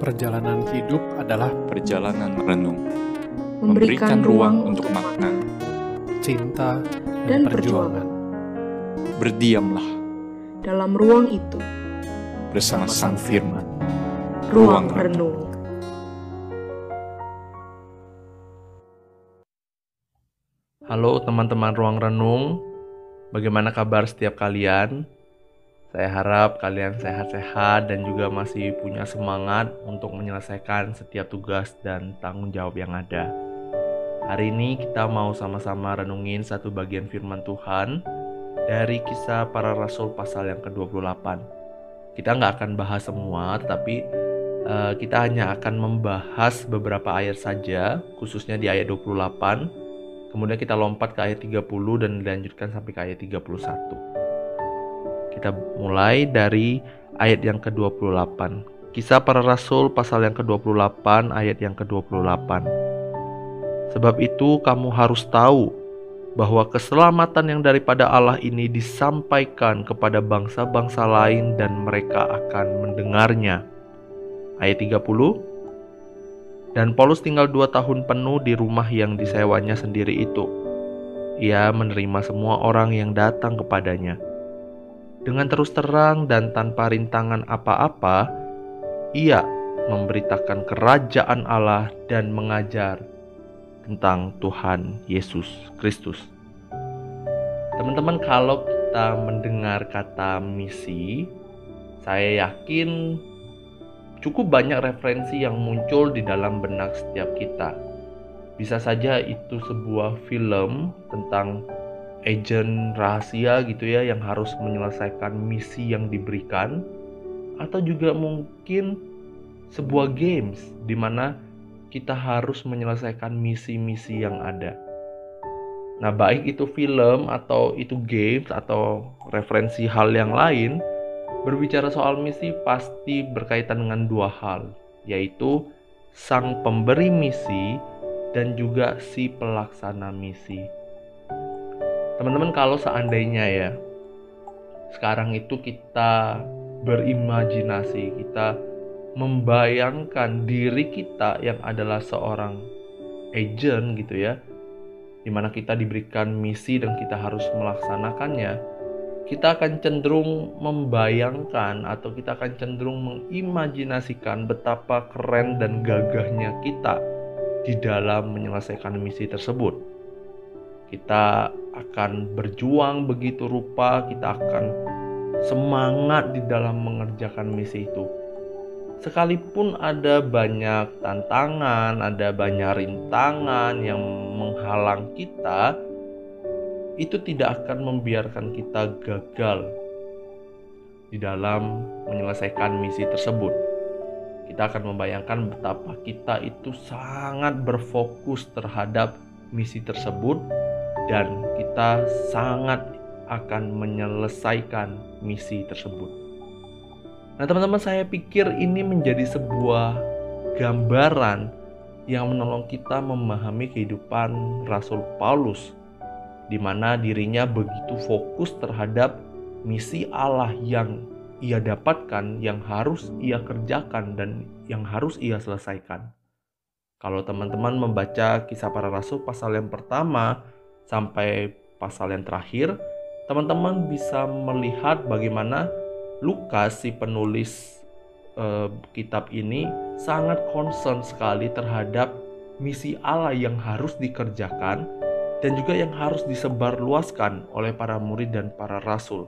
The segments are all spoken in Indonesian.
Perjalanan hidup adalah perjalanan renung, memberikan ruang untuk makna, cinta Dan dan, perjuangan. berdiamlah dalam ruang itu, bersama Sang Firman. Ruang renung. Halo teman-teman Ruang Renung, bagaimana kabar setiap kalian? Saya harap kalian sehat-sehat dan juga masih punya semangat untuk menyelesaikan setiap tugas dan tanggung jawab yang ada. Hari ini kita mau sama-sama renungin satu bagian firman Tuhan dari kisah para rasul pasal yang ke-28. Kita nggak akan bahas semua, tetapi eh, kita hanya akan membahas beberapa ayat saja, khususnya di ayat 28 Kemudian kita lompat ke ayat 30 dan dilanjutkan sampai ke ayat 31. Kita mulai dari ayat yang ke-28. Kisah para Rasul pasal yang ke-28 ayat yang ke-28. Sebab itu kamu harus tahu bahwa keselamatan yang daripada Allah ini disampaikan kepada bangsa-bangsa lain dan mereka akan mendengarnya. Ayat 30 dan Paulus tinggal dua tahun penuh di rumah yang disewanya sendiri itu. Ia menerima semua orang yang datang kepadanya. Dengan terus terang dan tanpa rintangan apa-apa, ia memberitakan kerajaan Allah dan mengajar tentang Tuhan Yesus Kristus. Teman-teman, kalau kita mendengar kata misi, saya yakin cukup banyak referensi yang muncul di dalam benak setiap kita. Bisa saja itu sebuah film tentang agen rahasia gitu ya yang harus menyelesaikan misi yang diberikan atau juga mungkin sebuah games di mana kita harus menyelesaikan misi-misi yang ada. Nah, baik itu film atau itu games atau referensi hal yang lain, Berbicara soal misi pasti berkaitan dengan dua hal, yaitu sang pemberi misi dan juga si pelaksana misi. Teman-teman, kalau seandainya ya, sekarang itu kita berimajinasi, kita membayangkan diri kita yang adalah seorang agent gitu ya, di mana kita diberikan misi dan kita harus melaksanakannya kita akan cenderung membayangkan atau kita akan cenderung mengimajinasikan betapa keren dan gagahnya kita di dalam menyelesaikan misi tersebut. Kita akan berjuang begitu rupa, kita akan semangat di dalam mengerjakan misi itu. Sekalipun ada banyak tantangan, ada banyak rintangan yang menghalang kita, itu tidak akan membiarkan kita gagal di dalam menyelesaikan misi tersebut. Kita akan membayangkan betapa kita itu sangat berfokus terhadap misi tersebut dan kita sangat akan menyelesaikan misi tersebut. Nah, teman-teman, saya pikir ini menjadi sebuah gambaran yang menolong kita memahami kehidupan Rasul Paulus di mana dirinya begitu fokus terhadap misi Allah yang ia dapatkan, yang harus ia kerjakan, dan yang harus ia selesaikan. Kalau teman-teman membaca kisah para rasul pasal yang pertama sampai pasal yang terakhir, teman-teman bisa melihat bagaimana Lukas, si penulis eh, kitab ini, sangat concern sekali terhadap misi Allah yang harus dikerjakan dan juga yang harus disebarluaskan oleh para murid dan para rasul.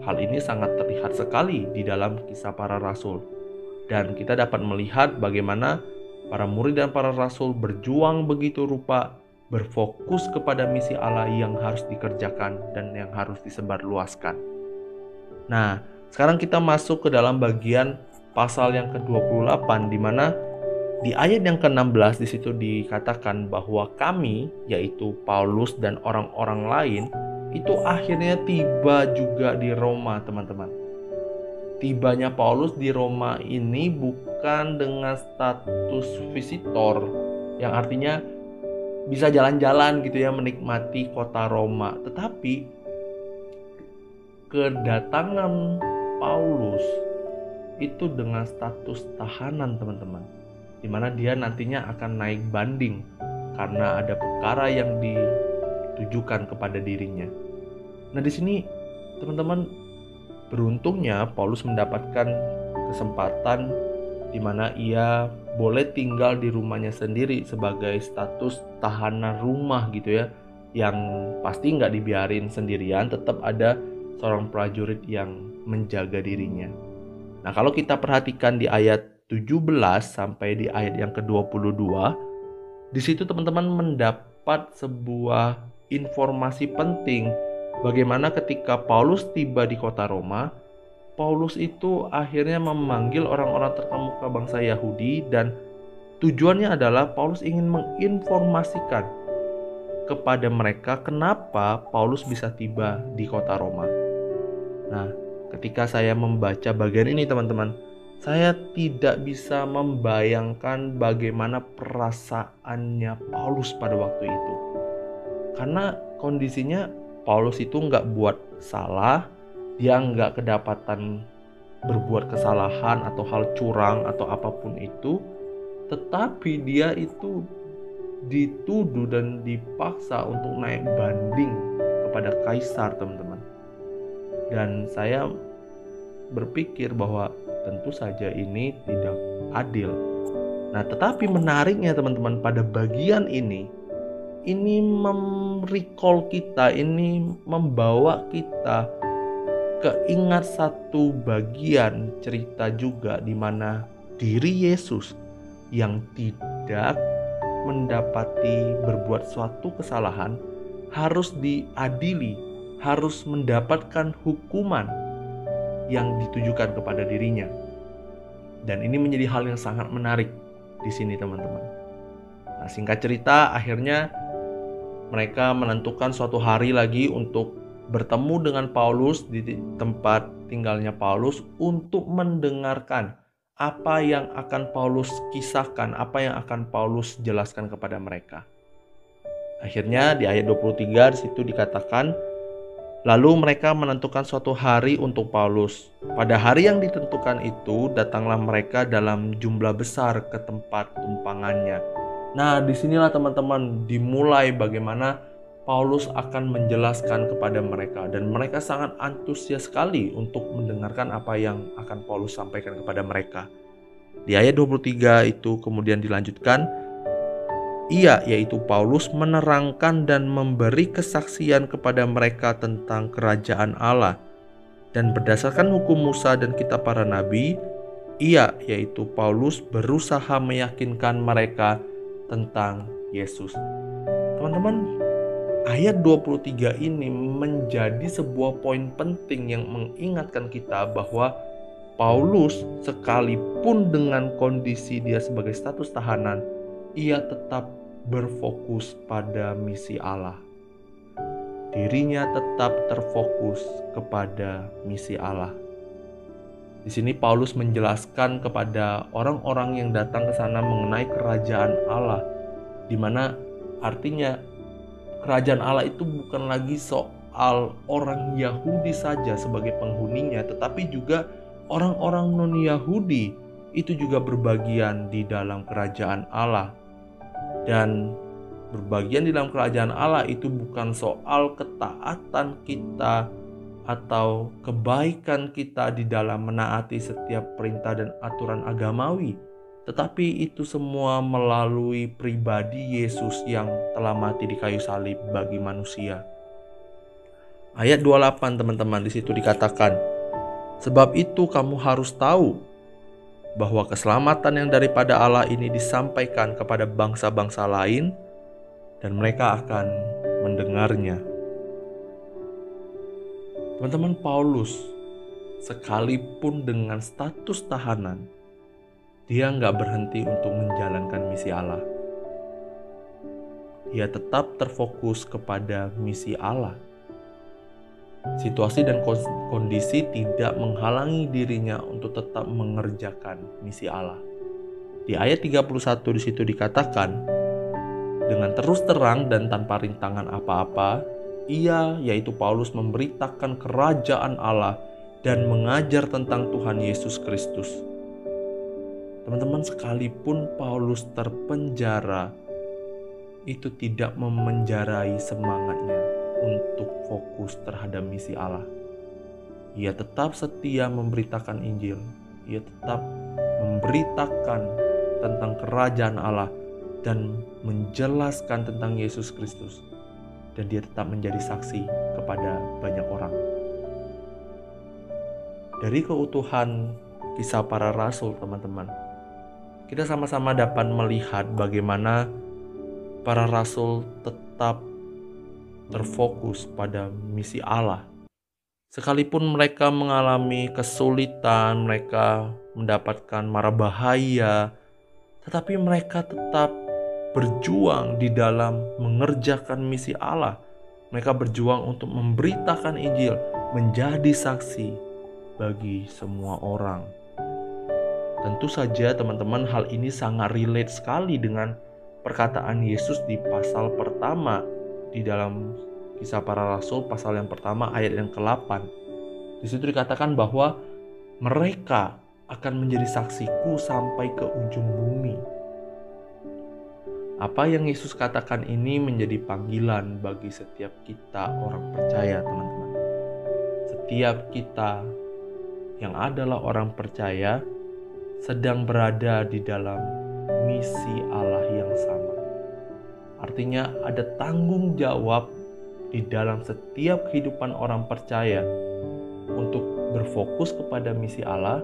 Hal ini sangat terlihat sekali di dalam kisah para rasul. Dan kita dapat melihat bagaimana para murid dan para rasul berjuang begitu rupa berfokus kepada misi Allah yang harus dikerjakan dan yang harus disebarluaskan. Nah, sekarang kita masuk ke dalam bagian pasal yang ke-28 di mana di ayat yang ke-16 di situ dikatakan bahwa kami yaitu Paulus dan orang-orang lain itu akhirnya tiba juga di Roma, teman-teman. Tibanya Paulus di Roma ini bukan dengan status visitor yang artinya bisa jalan-jalan gitu ya menikmati kota Roma, tetapi kedatangan Paulus itu dengan status tahanan teman-teman. Di mana dia nantinya akan naik banding karena ada perkara yang ditujukan kepada dirinya. Nah di sini teman-teman beruntungnya Paulus mendapatkan kesempatan di mana ia boleh tinggal di rumahnya sendiri sebagai status tahanan rumah gitu ya yang pasti nggak dibiarin sendirian tetap ada seorang prajurit yang menjaga dirinya. Nah kalau kita perhatikan di ayat 17 sampai di ayat yang ke-22 di situ teman-teman mendapat sebuah informasi penting bagaimana ketika Paulus tiba di kota Roma Paulus itu akhirnya memanggil orang-orang terkemuka bangsa Yahudi dan tujuannya adalah Paulus ingin menginformasikan kepada mereka kenapa Paulus bisa tiba di kota Roma. Nah, ketika saya membaca bagian ini teman-teman, saya tidak bisa membayangkan bagaimana perasaannya Paulus pada waktu itu. Karena kondisinya Paulus itu nggak buat salah, dia nggak kedapatan berbuat kesalahan atau hal curang atau apa pun itu, tetapi dia itu dituduh dan dipaksa untuk naik banding kepada kaisar, teman-teman. Dan saya berpikir bahwa tentu saja ini tidak adil. Nah, tetapi menariknya teman-teman pada bagian ini ini merecall kita, ini membawa kita keingat satu bagian cerita juga di mana diri Yesus yang tidak mendapati berbuat suatu kesalahan harus diadili, harus mendapatkan hukuman yang ditujukan kepada dirinya. Dan ini menjadi hal yang sangat menarik di sini teman-teman. Nah, singkat cerita akhirnya mereka menentukan suatu hari lagi untuk bertemu dengan Paulus di tempat tinggalnya Paulus untuk mendengarkan apa yang akan Paulus kisahkan, apa yang akan Paulus jelaskan kepada mereka. Akhirnya di ayat 23 di situ dikatakan Lalu mereka menentukan suatu hari untuk Paulus. Pada hari yang ditentukan itu, datanglah mereka dalam jumlah besar ke tempat tumpangannya. Nah, di sinilah teman-teman dimulai bagaimana Paulus akan menjelaskan kepada mereka dan mereka sangat antusias sekali untuk mendengarkan apa yang akan Paulus sampaikan kepada mereka. Di ayat 23 itu kemudian dilanjutkan, ia yaitu Paulus menerangkan dan memberi kesaksian kepada mereka tentang kerajaan Allah dan berdasarkan hukum Musa dan kitab para nabi, ia yaitu Paulus berusaha meyakinkan mereka tentang Yesus. Teman-teman, ayat 23 ini menjadi sebuah poin penting yang mengingatkan kita bahwa Paulus sekalipun dengan kondisi dia sebagai status tahanan, ia tetap berfokus pada misi Allah. Dirinya tetap terfokus kepada misi Allah. Di sini Paulus menjelaskan kepada orang-orang yang datang ke sana mengenai kerajaan Allah, di mana artinya kerajaan Allah itu bukan lagi soal orang Yahudi saja sebagai penghuninya, tetapi juga orang-orang non-Yahudi itu juga berbagian di dalam kerajaan Allah. Dan berbagian di dalam kerajaan Allah itu bukan soal ketaatan kita atau kebaikan kita di dalam menaati setiap perintah dan aturan agamawi, tetapi itu semua melalui pribadi Yesus yang telah mati di kayu salib bagi manusia. Ayat 28 teman-teman di situ dikatakan, Sebab itu kamu harus tahu bahwa keselamatan yang daripada Allah ini disampaikan kepada bangsa-bangsa lain dan mereka akan mendengarnya. Teman-teman Paulus, sekalipun dengan status tahanan, dia nggak berhenti untuk menjalankan misi Allah. Dia tetap terfokus kepada misi Allah. Situasi dan kondisi tidak menghalangi dirinya untuk tetap mengerjakan misi Allah. Di ayat 31 di situ dikatakan, dengan terus terang dan tanpa rintangan apa-apa, ia yaitu Paulus memberitakan kerajaan Allah dan mengajar tentang Tuhan Yesus Kristus. Teman-teman, sekalipun Paulus terpenjara, itu tidak memenjarai semangatnya untuk fokus terhadap misi Allah. Ia tetap setia memberitakan Injil, ia tetap memberitakan tentang kerajaan Allah dan menjelaskan tentang Yesus Kristus, dan dia tetap menjadi saksi kepada banyak orang. Dari keutuhan kisah para rasul, teman-teman, kita sama-sama dapat melihat bagaimana para rasul tetap terfokus pada misi Allah. Sekalipun mereka mengalami kesulitan, mereka mendapatkan mara bahaya, tetapi mereka tetap berjuang di dalam mengerjakan misi Allah. Mereka berjuang untuk memberitakan Injil, menjadi saksi bagi semua orang. Tentu saja teman-teman hal ini sangat relate sekali dengan perkataan Yesus di pasal pertama di dalam kisah para rasul pasal yang pertama ayat yang ke-8. Di situ dikatakan bahwa mereka akan menjadi saksiku sampai ke ujung bumi. Apa yang Yesus katakan ini menjadi panggilan bagi setiap kita orang percaya, teman-teman. Setiap kita yang adalah orang percaya sedang berada di dalam misi Allah yang sama. Artinya, ada tanggung jawab di dalam setiap kehidupan orang percaya untuk berfokus kepada misi Allah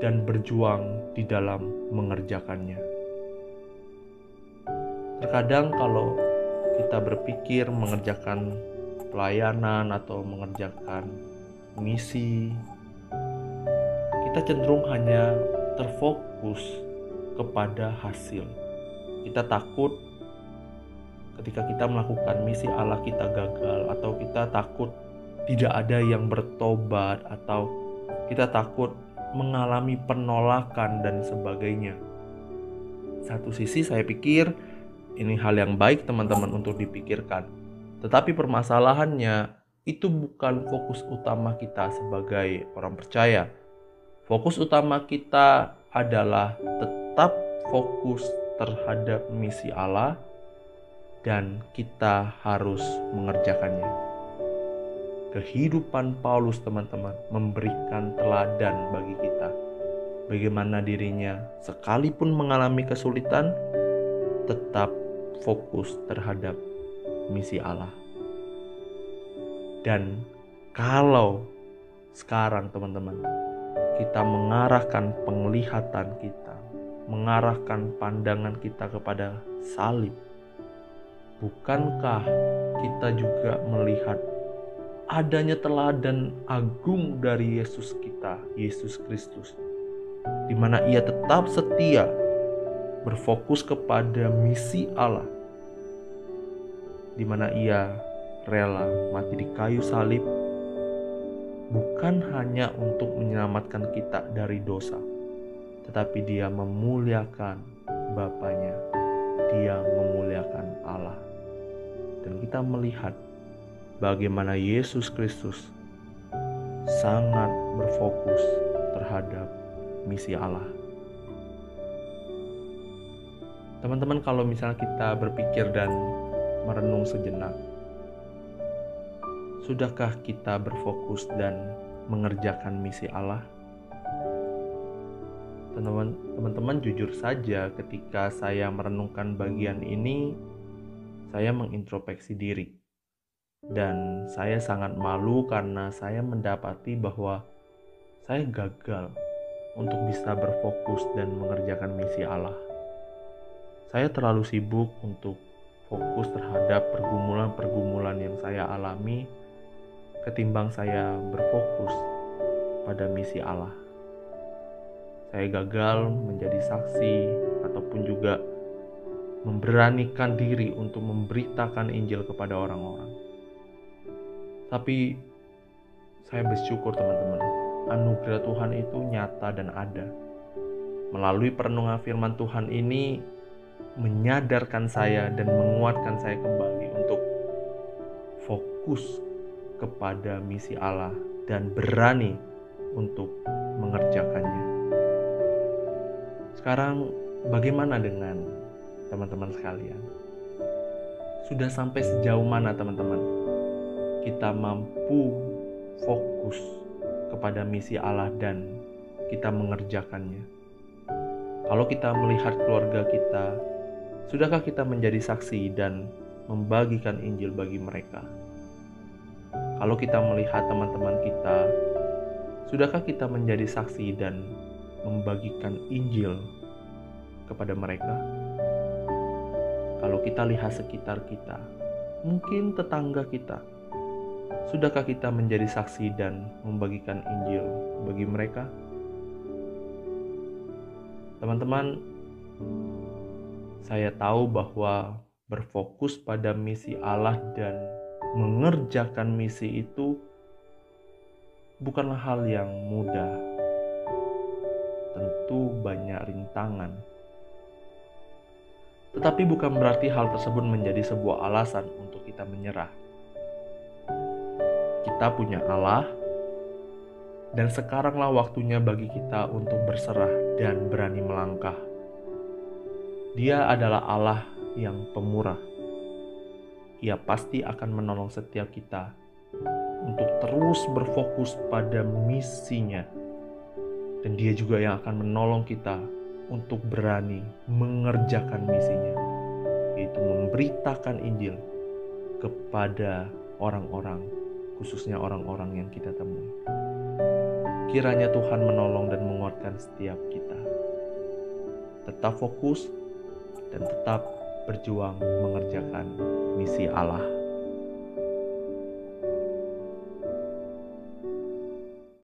dan berjuang di dalam mengerjakannya. Terkadang, kalau kita berpikir mengerjakan pelayanan atau mengerjakan misi kita cenderung hanya terfokus kepada hasil. Kita takut ketika kita melakukan misi Allah kita gagal atau kita takut tidak ada yang bertobat atau kita takut mengalami penolakan dan sebagainya. Satu sisi saya pikir ini hal yang baik teman-teman untuk dipikirkan. Tetapi permasalahannya itu bukan fokus utama kita sebagai orang percaya Fokus utama kita adalah tetap fokus terhadap misi Allah dan kita harus mengerjakannya. Kehidupan Paulus teman-teman memberikan teladan bagi kita. Bagaimana dirinya sekalipun mengalami kesulitan tetap fokus terhadap misi Allah. Dan kalau sekarang teman-teman kita mengarahkan penglihatan kita, mengarahkan pandangan kita kepada salib, bukankah kita juga melihat adanya teladan agung dari Yesus kita, Yesus Kristus, di mana Ia tetap setia berfokus kepada misi Allah, di mana Ia rela mati di kayu salib bukan hanya untuk menyelamatkan kita dari dosa, tetapi dia memuliakan Bapaknya, dia memuliakan Allah. Dan kita melihat bagaimana Yesus Kristus sangat berfokus terhadap misi Allah. Teman-teman, kalau misalnya kita berpikir dan merenung sejenak, Sudahkah kita berfokus dan mengerjakan misi Allah? Teman-teman, jujur saja, ketika saya merenungkan bagian ini, saya mengintrospeksi diri, dan saya sangat malu karena saya mendapati bahwa saya gagal untuk bisa berfokus dan mengerjakan misi Allah. Saya terlalu sibuk untuk fokus terhadap pergumulan-pergumulan yang saya alami ketimbang saya berfokus pada misi Allah. Saya gagal menjadi saksi ataupun juga memberanikan diri untuk memberitakan Injil kepada orang-orang. Tapi saya bersyukur teman-teman, anugerah Tuhan itu nyata dan ada. Melalui perenungan firman Tuhan ini menyadarkan saya dan menguatkan saya kembali untuk fokus kepada misi Allah dan berani untuk mengerjakannya. Sekarang, bagaimana dengan teman-teman sekalian? Sudah sampai sejauh mana, teman-teman? Kita mampu fokus kepada misi Allah dan kita mengerjakannya. Kalau kita melihat keluarga kita, sudahkah kita menjadi saksi dan membagikan Injil bagi mereka? Kalau kita melihat teman-teman kita, sudahkah kita menjadi saksi dan membagikan Injil kepada mereka? Kalau kita lihat sekitar kita, mungkin tetangga kita, sudahkah kita menjadi saksi dan membagikan Injil bagi mereka? Teman-teman, saya tahu bahwa berfokus pada misi Allah dan mengerjakan misi itu bukanlah hal yang mudah. Tentu banyak rintangan. Tetapi bukan berarti hal tersebut menjadi sebuah alasan untuk kita menyerah. Kita punya Allah, dan sekaranglah waktunya bagi kita untuk berserah dan berani melangkah. Dia adalah Allah yang pemurah. Ia pasti akan menolong setiap kita untuk terus berfokus pada misinya. Dan dia juga yang akan menolong kita untuk berani mengerjakan misinya, yaitu memberitakan Injil kepada orang-orang, khususnya orang-orang yang kita temui. Kiranya Tuhan menolong dan menguatkan setiap kita. Tetap fokus dan tetap berjuang mengerjakan misi Allah.